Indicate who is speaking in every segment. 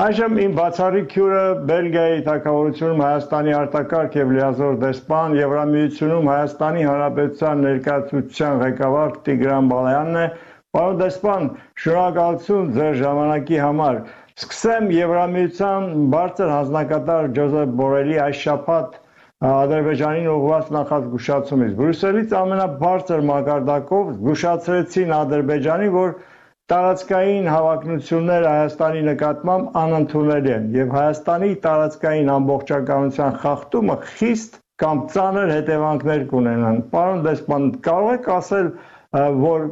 Speaker 1: Այժմ իմ բացառիկ հյուրը Բելգիայի թակավորությունում Հայաստանի արտակարգ եւ լիազոր դեսպան Եվրամիությունում Հայաստանի Հանրապետության ներկայացության ղեկավար Տիգրան Բալայանն է։ Պարոն դեսպան, շնորհակալություն ձեր ժամանակի համար։ Սկսեմ Եվրամիության բարձր հանձնակատար Ջոզեփ Բորելի այս շաբաթ Ադրբեջանին ուղղված նախազգուշացումից։ Բրյուսելից ամենաբարձր մակարդակով զգուշացրեցին Ադրբեջանի, որ տարածքային հավակնությունները Հայաստանի նկատմամբ անընդունելի են եւ Հայաստանի տարածքային ամբողջականության խախտումը խիստ կամ ծանր հետևանքներ կունենան։ Պարոն դեսպան, կարող եք ասել, որ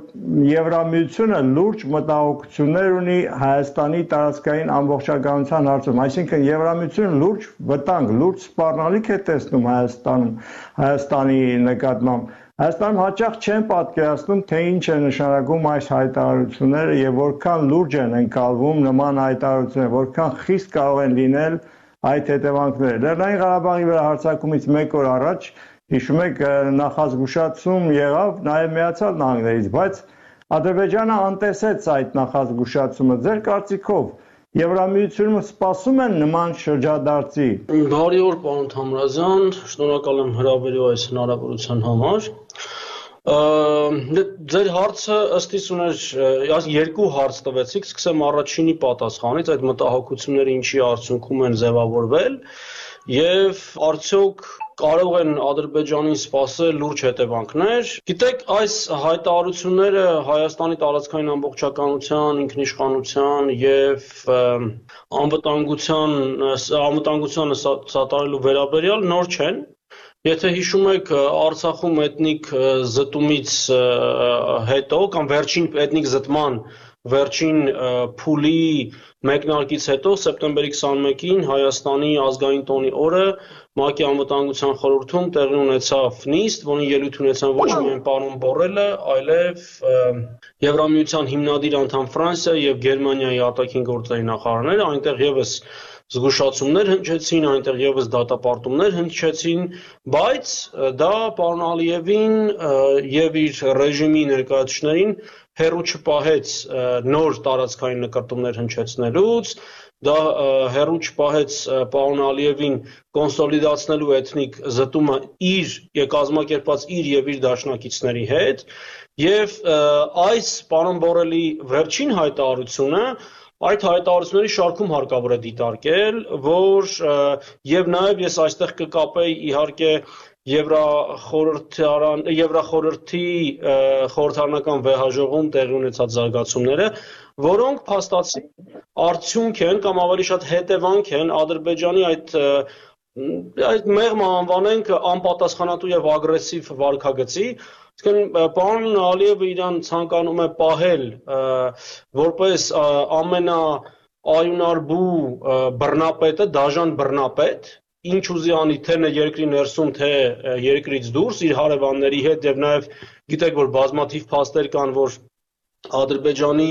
Speaker 1: Եվրամիությունը լուրջ մտահոգություններ ունի Հայաստանի տարածքային ամբողջականության հարցում, այսինքն Եվրամիությունը լուրջ վտանգ, լուրջ սպառնալիք է տեսնում Հայաստանում, Հայաստանի նկատմամբ Հայաստանում հաճախ չեն պատկերացնում, թե ինչ է նշանակում այս հայտարարությունները եւ որքան լուրջ են ընկալվում նման հայտարարությունները, որքան խիստ կարող են լինել այդ հետևանքները։ Լեռնային Ղարաբաղի վրա հարձակումից 1 օր առաջ հիշում եք նախազգուշացում եղավ նաև Միացյալ Նահանգներից, բայց Ադրբեջանը անտեսեց այդ նախազգուշացումը։ Ձեր կարծիքով Եվրամիությունում սպասում են նման շրջադարձի։
Speaker 2: Բարի օր, պարոն Թամրազյան, շնորհակալ եմ հրավերի այս հնարավորության համար։ Դե ձեր հարցը ըստ իս ուներ երկու հարց տվեցիք, սկսեմ առաջինի պատասխանից, այդ մտահոգությունները ինչի արդյունքում են ձևավորվել եւ արդյոք կարող են Ադրբեջանին սпасել լուրջ հետևանքներ։ Գիտեք, այս հայտարարությունները Հայաստանի տարածքային ամբողջականության, ինքնիշխանության եւ անվտանգության անվտանգությանը սատարելու վերաբերյալ նոր չեն։ Եթե հիշում եք Արցախում էթնիկ զտումից հետո կամ վերջին էթնիկ զտման վերջին փուլի մեկնարկից հետո սեպտեմբերի 21-ին Հայաստանի ազգային տոնի օրը ՄԱԿ-ի անվտանգության խորհրդում տեղի ունեցավ նիստ, որին ելույթ ունեցան ոչ միայն պարոն Բորելը, այլև Եվրամիության հիմնադիր անդամ Ֆրանսիա եւ Գերմանիայի արտաքին գործերի նախարարները, այնտեղ եւս զգուշացումներ հնչեցին, այնտեղ եւս դատապարտումներ հնչեցին, բայց դա պարոն Ալիևին եւ իր ռեժիմի ներկայացուցիչներին հերո չպահեց նոր տարածքային նկարտումներ հնչեցնելուց, դա հերո չպահեց պարոն Ալիևին կոնսոլիդացնելու էթնիկ զտումը իր կազմակերպած իր եւ իր դաշնակիցների հետ եւ այս պարոն Բորելի վերջին հայտարարությունը այդ հայտարարությունների շարքում հարկավոր է դիտարկել, որ եւ նաեւ ես այստեղ կկապեի իհարկե Եվրախորհրդարան Եվրախորհրդի խորհրդարանական վեհաժողում տեղի ունեցած զարգացումները, որոնք փաստացի արդյունք են կամ ավելի շատ հետևանք են Ադրբեջանի այդ այդ մեղմ անվանենք անպատասխանատու եւ ագրեսիվ վարկագծի, Իսկն պարոն Ալիևը իրան ցանկանում է պահել որպես ամենա այունարբու բռնապետը, դաժան բռնապետ, ինչ ուզի անի թե երկրի ներսում, թե երկրից դուրս իր հարևանների հետ եւ նաեւ գիտեք որ բազմաթիվ փաստեր կան, որ Ադրբեջանի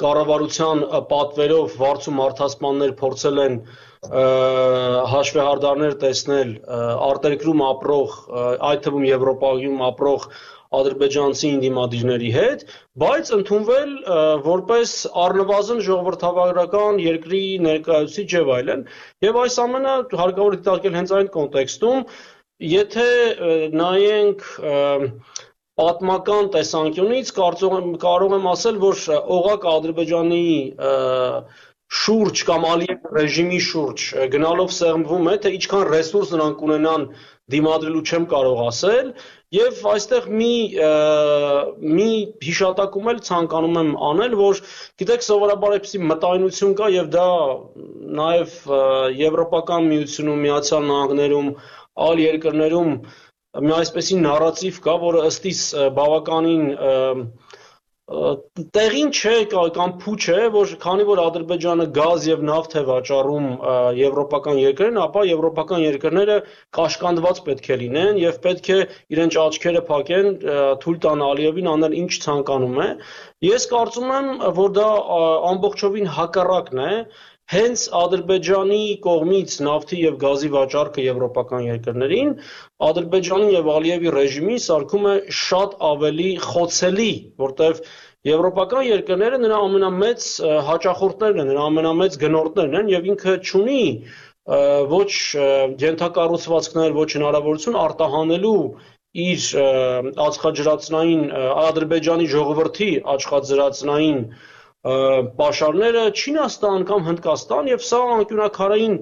Speaker 2: կառավարության պատվերով վարձու մարդասպաններ փորձել են հաշվեհարդարներ տեսնել արտերկրում ապրող, այդ թվում Եվրոպայում ապրող ադրբեջանցի ինդիմադիրների հետ, բայց ընդունվել որպես առնվազն ժողովրդավարական երկրի ներկայացուցիչ եւ այլն, եւ այս ամենը հարկավոր դիտարկել հենց այն կոնտեքստում, եթե նայենք պատմական տեսանկյունից կարծում եմ կարող եմ ասել, որ օղակ Ադրբեջանի շուրջ կամ Ալիև ռեժիմի շուրջ գնալով սեղմվում է, թե ինչքան ռեսուրս նրանք ունենան դիմադրելու չեմ կարող ասել, Եվ այստեղ մի մի հիշատակում էլ ցանկանում եմ անել, որ գիտեք սովորաբար այդպեսի մտայնություն կա եւ դա նաեւ Եվրոպական միությունում, Միացյալ Նահանգներում, այլ երկրներում մի այսպեսի նարատիվ կա, որը ըստիս բավականին տեղին չէ կամ փուչ է, որ քանի որ Ադրբեջանը գազ եւ նավթ է վաճառում եվրոպական երկրներին, ապա եվրոպական երկրները կաշկանդված պետք է լինեն եւ պետք է իրենց աչքերը փակեն, թույլ տան Ալիևին անել ինչ ցանկանում է։ Ես կարծում եմ, որ դա ամբողջովին հակառակն է, հենց Ադրբեջանի կողմից նավթի եւ գազի վաճառքը եվրոպական երկրներին Ադրբեջանի եւ Ալիևի ռեժիմին սարքում է շատ ավելի խոցելի, որտեվ եվրոպական երկրները նրա ամենամեծ հաճախորդներն են, նրա ամենամեծ գնորդներն են եւ ինքը ճունի ոչ յենթակառուցվածքներ, ոչ հնարավորություն արտահանելու իր ածխաջրածնային Ադրբեջանի ժողովրդի աչխաջրածնային պաշարները Չինաստան կամ Հնդկաստան եւ սա անկյունակարային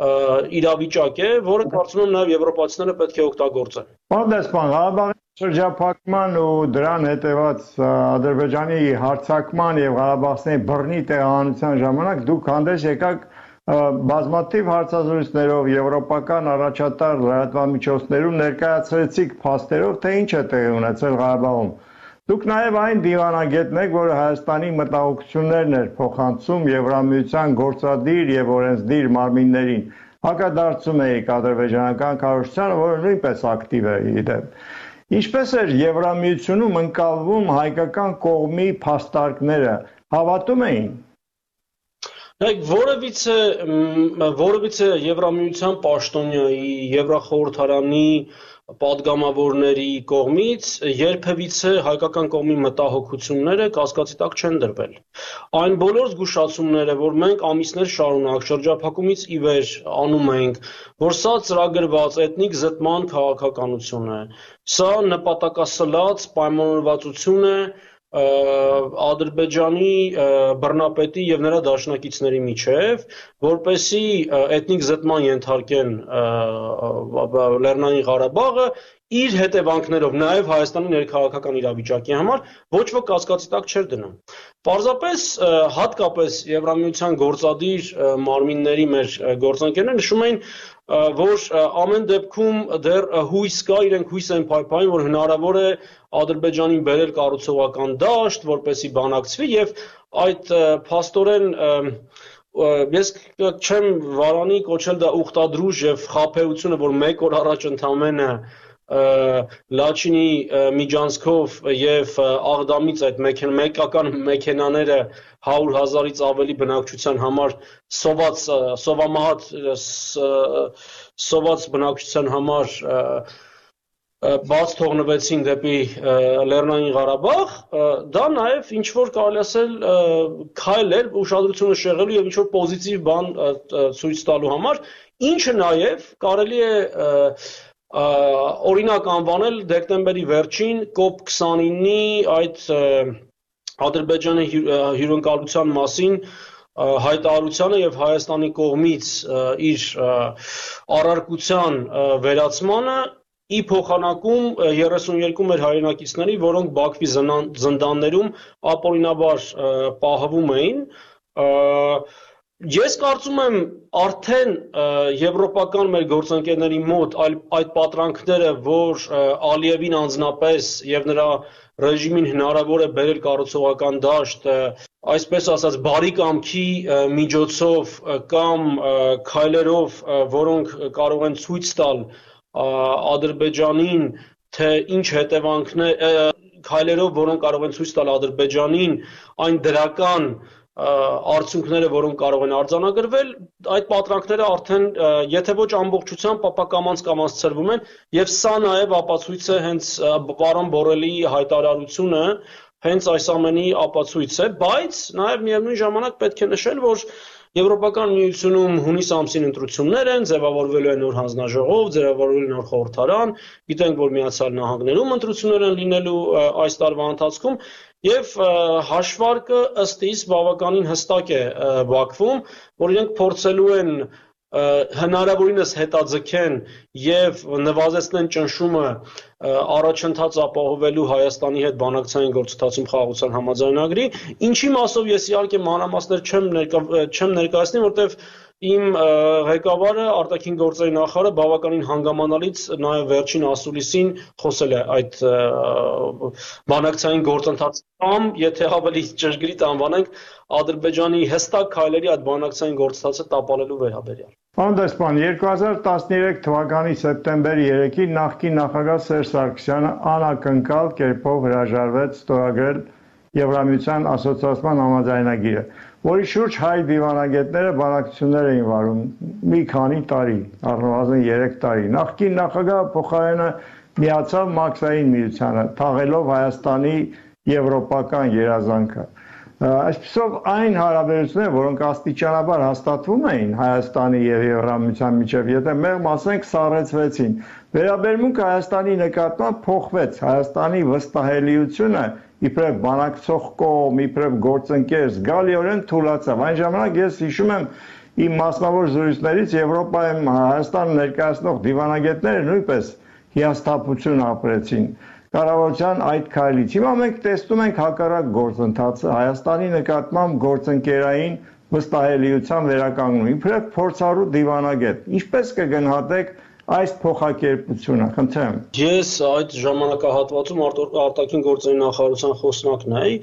Speaker 2: իրավիճակ է, որը կարծում եմ նաեւ եվրոպացիները պետք է օգտագործեն։
Speaker 1: Դեսպան, Ղարաբաղի շրջափակման ու դրան հետևած Ադրբեջանի հարցակման եւ Ղարաբաղցիների բռնի տեղահանության ժամանակ դուք հանդես եկաք բազմաթիվ հարցազրույցներով եվրոպական առաջատար լրատվամիջոցներում ներկայացրեցիք փաստերով, թե ինչ է տեղի ունեցել Ղարաբաղում։ Դուք նաև այն դիվանագետն եք, որը Հայաստանի մտահոգություններն էր փոխանցում Եվրամիության գործադիր եւ օրենսդիր մարմիններին։ Հակադարձում եք ադրբեջանական կառույցությանը, որը նույնպես ակտիվ է իդեպ։ Ինչպես էր Եվրամիությունում ընկալվում հայկական կողմի փաստարկները, հավատում էին։
Speaker 2: Նայեք, որևիցե որևիցե Եվրամիության պաշտոնյայի, Եվրախորհրդարանի падգամավորների կողմից երբևիցե հայկական կողմի մտահոգությունները կասկածի տակ չեն դրվել։ Այն բոլոր զգուշացումները, որ մենք ամիսներ շարունակ շրջափակումից ի վեր անում ենք, որ սա ծրագրված էթնիկ զտման քաղաքականություն է, սա նպատակասլաց պայմանավորվածություն է, Ադրբեջանի բռնապետի եւ նրա դաշնակիցների միջև, որպեսի էթնիկ զտման ենթարկեն Լեռնային Ղարաբաղը իր հետևանքներով նաև Հայաստանի ներքաղաքական իրավիճակի համար ոչ ոք կասկածի տակ չէր դնում։ Պարզապես հատկապես Եվրամիության գործադիր մարմինների մեր գործընկերները նշում էին, որ ամեն դեպքում դեռ հույս կա, իրենք հույս են փայփայում, որ հնարավոր է Ադրբեջանին բերել կառուցողական դաշտ, որպեսի բանակցվի եւ այդ փաստորեն ես չեմ վարանի կոչել դա ուխտադրուժ եւ խափեությունը, որ 1 օր առաջ ընդամենը Լաչինի միջանցքով եւ Աղդամից այդ մեքեն մեկական մեքենաները 100.000-ից ավելի բնակչության համար սոված սովամահատ սոված բնակչության համար բաց թողնվեցին դեպի Լեռնային Ղարաբաղ, դա նաև ինչ որ կարելի ասել քայլ էր ուշադրությունը շեղելու եւ ինչ որ պոզիտիվ բան ցույց տալու համար, ինչը նաև կարելի է օրինակ անվանել դեկտեմբերի վերջին COP29-ի այդ Ադրբեջանի հյուրընկալության մասին հայտարարությանը եւ Հայաստանի կողմից իր առարկության վերացմանը ի փոխանակում 32 մեր հայրենակիցների, որոնք Բաքվի զնդաններում ապօրինաբար պահվում էին, Ես կարծում եմ արդեն եվրոպական մեր գործընկերների մոտ այդ պատրանքները, որ Ալիևին անձնապես եւ նրա ռեժիմին հնարավոր է բերել կառուցողական դաշտ, այսպես ասած բարի կամքի միջոցով կամ քայլերով, որոնք կարող են ցույց տալ Ադրբեջանին, թե ինչ հետևանքներ քայլերով, որոնք կարող են ցույց տալ Ադրբեջանին այն դրական արդյունքները, որոնք կարող են արձանագրվել, այդ պատրանքները արդեն եթե ոչ ամբողջությամբ ապակամանց կամած ծրվում են եւ սա նաեւ ապացույց է հենց պարոն Բորելի հայտարարությունը հենց այս ամենի ապացույց է, բայց նաեւ միևնույն ժամանակ պետք է նշել, որ Եվրոպական միությունում հունիս ամսին ընտրություններ են, ձևավորվելու է նոր հանձնաժողով, ձևավորվելու է նոր խորհրդարան, գիտենք, որ Միացյալ Նահանգներում ընտրություններ են լինելու այս տարվա ընթացքում Եվ հաշվարկը ըստ իս բավականին հստակ է Բաքվում, որ իրենք փորձելու են հնարավորինս հետաձգեն եւ նվազեցնեն ճնշումը առաջընթաց ապահովելու Հայաստանի հետ բանակցային գործընթացում խաղաղության համաձայնագրի, ինչի մասով ես իհարկե մանրամասներ չեմ ներկա, չեմ ներկայացնի, որտեղ իմ ղեկավարը արտաքին գործերի նախարարը բավականին հանգամանալից նաև վերջին ասուլիսին խոսել է այդ բանակցային գործընթացի կամ եթե ավելի ճշգրիտ անվանենք Ադրբեջանի հստակ քայլերի այդ բանակցային գործընթացը տապալելու վերաբերյալ
Speaker 1: Պարոն դեսպան 2013 թվականի սեպտեմբերի 3-ին նախկին նախագահ Սերժ Սարգսյանը անակնկալ կերպով հրաժարվեց ստորագրել Եվրամիության ասոցիացիան համաձայնագիրը որի շուրջ հայ դիվանագետները բանակցություններ էին վարում մի քանի տարի, առնվազն 3 տարի։ Նախկին նախագահ փոխարենը միացավ Մաքսային միությանը, թաղելով Հայաստանի եվրոպական երազանքը։ Այսպեսով այն հարաբերությունները, որոնք աստիճանաբար հաստատվում էին Հայաստանի եւ Եվրամիության միջև, եթե մեղմ ասենք սառեցվեցին, վերաբերմունքը Հայաստանի նկատմամբ փոխվեց։ Հայաստանի վստահելիությունը իբրև բանակցող կողմ, իբրև գործընկեր զգալիորեն թուլացավ։ Այն ժամանակ ես հիշում եմ իմ մասնավոր զրույցներից Եվրոպայում Հայաստան ներկայացնող դիվանագետները նույնպես հիասթափություն ապրեցին կառավարության այդ քայլից։ Հիմա մենք տեսնում ենք հակառակ գործընթացը Հայաստանի նկատմամբ գործընկերային վստահելիության վերականգնում։ Իբրև փորձառու դիվանագետ, ինչպես կգնահատեք այս փոխակերպությունը, խնդրեմ։
Speaker 2: Ես այդ ժամանակահատվածում արտաքին գործերի նախարարության խոսնակն էի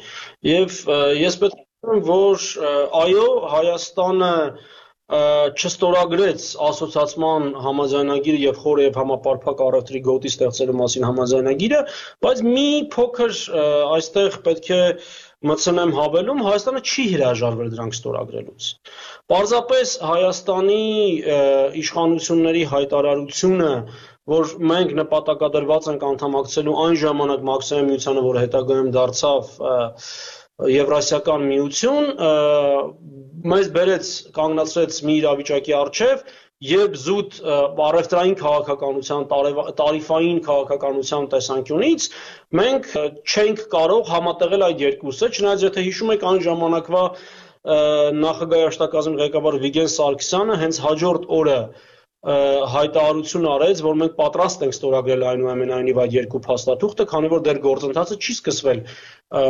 Speaker 2: եւ ես պետք է որ այո Հայաստանը չստորագրեց ասոցիացման համաձայնագիրը եւ խորը եւ համապարփակ առևտրի գոտի ստեղծելու մասին համաձայնագիրը, բայց մի փոքր այստեղ պետք է մտցնեմ հավելում, Հայաստանը չի հրաժարվել դրանք ստորագրելուց։ Պարզապես Հայաստանի իշխանությունների հայտարարությունը որ մենք նպատակադրված ենք անդամակցելու այն ժամանակ մաքսիմում միությանը, որը հետագայում դարձավ Եվրասիական միություն մեզ բերեց կանգնացրեց մի իրավիճակի առջև, երբ զուտ առևտրային քաղաքականության, տարիֆային քաղաքականության տեսանկյունից մենք չենք կարող համատեղել այդ երկուսը, չնայած եթե հիշում եք այն ժամանակվա նախագահի աշտակազմի ղեկավար Վիգեն Սարգսյանը հենց հաջորդ օրը հայտարարություն արեց, որ մենք պատրաստ ենք ստորագրել այնուամենայնիվ այդ երկու փաստաթուղթը, քանի որ դեռ գործընթացը չի սկսվել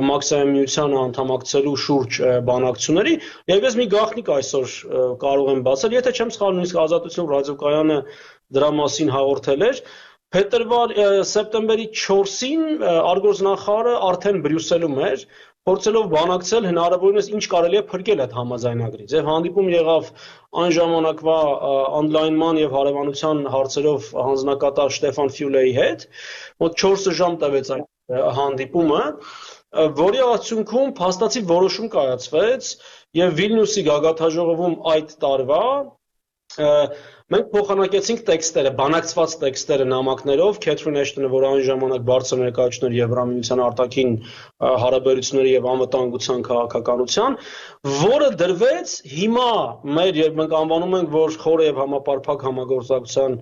Speaker 2: մաքսիմум միությանը անդամակցելու շուրջ բանակցությունների, եւ ես մի գաղտնիք այսօր կարող եմ բացել, եթե չեմ սխալվում, նույնիսկ ազատություն ռադիոկայանը դրա մասին հաղորդել էր, Փետրվար սեպտեմբերի 4-ին արգորձնախարը արդեն Բրյուսելում էր փորձելով բանակցել հնարավորինս ինչ կարելի է փրկել այդ համաձայնագրից։ Եվ հանդիպում եղավ այն ժամանակվա օնլայնման եւ հարևանության հարցերով հանձնակատար Շտեֆան Ֆյուլեի հետ, մոտ 4 ժամ տևեց այն հանդիպումը, որի արդյունքում փաստացի որոշում կայացվեց եւ Վիլնյուսի գագաթաժողովում այդ տարվա Մենք փոխանակեցինք տեքստերը, բանակցված տեքստերը նամակներով Քեթրին Էշտոնը, որ այն ժամանակ բարձր ներկայացուցիչ էր Եվրամիության արտաքին հարաբերությունների եւ անվտանգության քաղաքականության, որը դրվեց հիմա մեր եւ մենք անվանում ենք, որ խորը եւ համապարփակ համագործակցության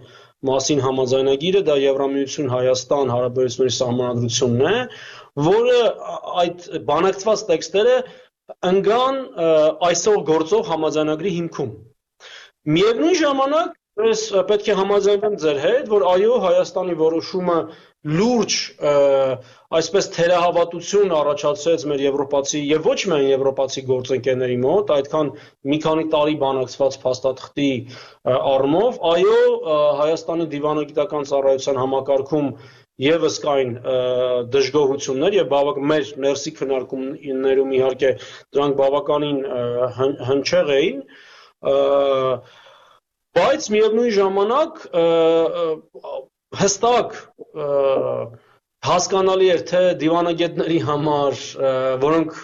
Speaker 2: մասին համաձայնագիրը դա Եվրամիություն Հայաստան հարաբերությունների սահմանադրությունն է, որը այդ բանակցված տեքստերը ընկան այսօր գործող համաձայնագրի հիմքում Միևնույն ժամանակ ես պետք է համաձայնեմ ձեր հետ, որ այո, Հայաստանի որոշումը լուրջ այսպես թերահավատություն առաջացրեց մեր եվրոպացի եւ ոչ միայն եվրոպացի գործընկերների մոտ, այդքան մի քանի տարի բանակցված փաստաթղթի առումով, այո, Հայաստանի դիվանագիտական ծառայության համակարգում եւս կային դժգոհություններ եւ բավակ մեր ներսի քննարկումներում իհարկե դրանք բավականին հնչեղ էին, բայց միևնույն ժամանակ հստակ հասկանալի էր թե դիվանագետների համար, որոնք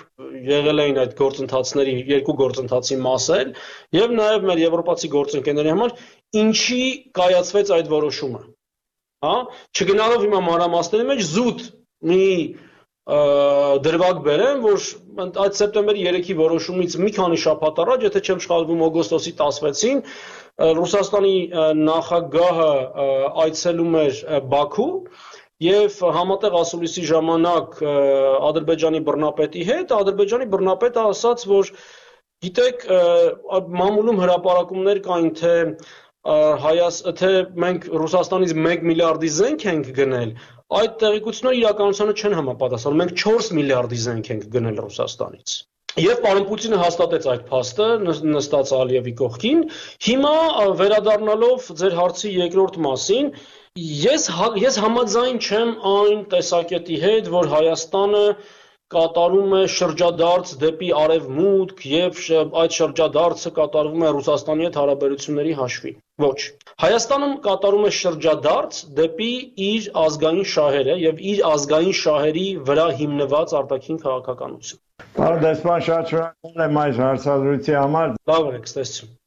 Speaker 2: եղել էին այդ գործընթացների երկու գործընթացի մասեր, եւ նաեւ մեր եվրոպացի գործընկերների համար, ինչի կայացվեց այդ որոշումը։ Հա, չգնալով հիմա մանրամասների մեջ զուտ մի դրվագ բերեմ, որ այդ սեպտեմբերի 3-ի որոշումից մի քանի շաբաթ առաջ, եթե չեմ սխալվում, օգոստոսի 16-ին Ռուսաստանի նախագահը այցելում էր Բաքու եւ համատեղ ասուլիսի ժամանակ Ադրբեջանի բռնապետի հետ Ադրբեջանի բռնապետը ասաց, որ գիտեք, մամուլում հրապարակումներ կային, թե հայաս թե մենք Ռուսաստանից 1 միլիարդի զենք ենք գնել, այդ տեղեկությունները իրականությանը չեն համապատասխանում։ Մենք 4 միլիարդի զենք ենք գնել Ռուսաստանից։ Եվ պարոն Պուտինը հաստատեց այդ փաստը նստած Ալիևի կողքին։ Հիմա վերադառնալով ձեր հարցի երկրորդ մասին, ես ես համաձայն չեմ այն տեսակետի հետ, որ Հայաստանը կատարում է շրջադարձ դեպի արևմուտք եւ այդ շրջադարձը կատարվում է Ռուսաստանի հետ հարաբերությունների հաշվին։ Ոչ։ Հայաստանում կատարում է շրջադարձ դեպի իր ազգային շահերը եւ իր ազգային շահերի վրա հիմնված արտաքին քաղաքականություն։
Speaker 1: Պարոն դեսպան, շատ շնորհակալ եմ այս հարցազրույցի համար։
Speaker 2: Լավ եք, ստեսություն։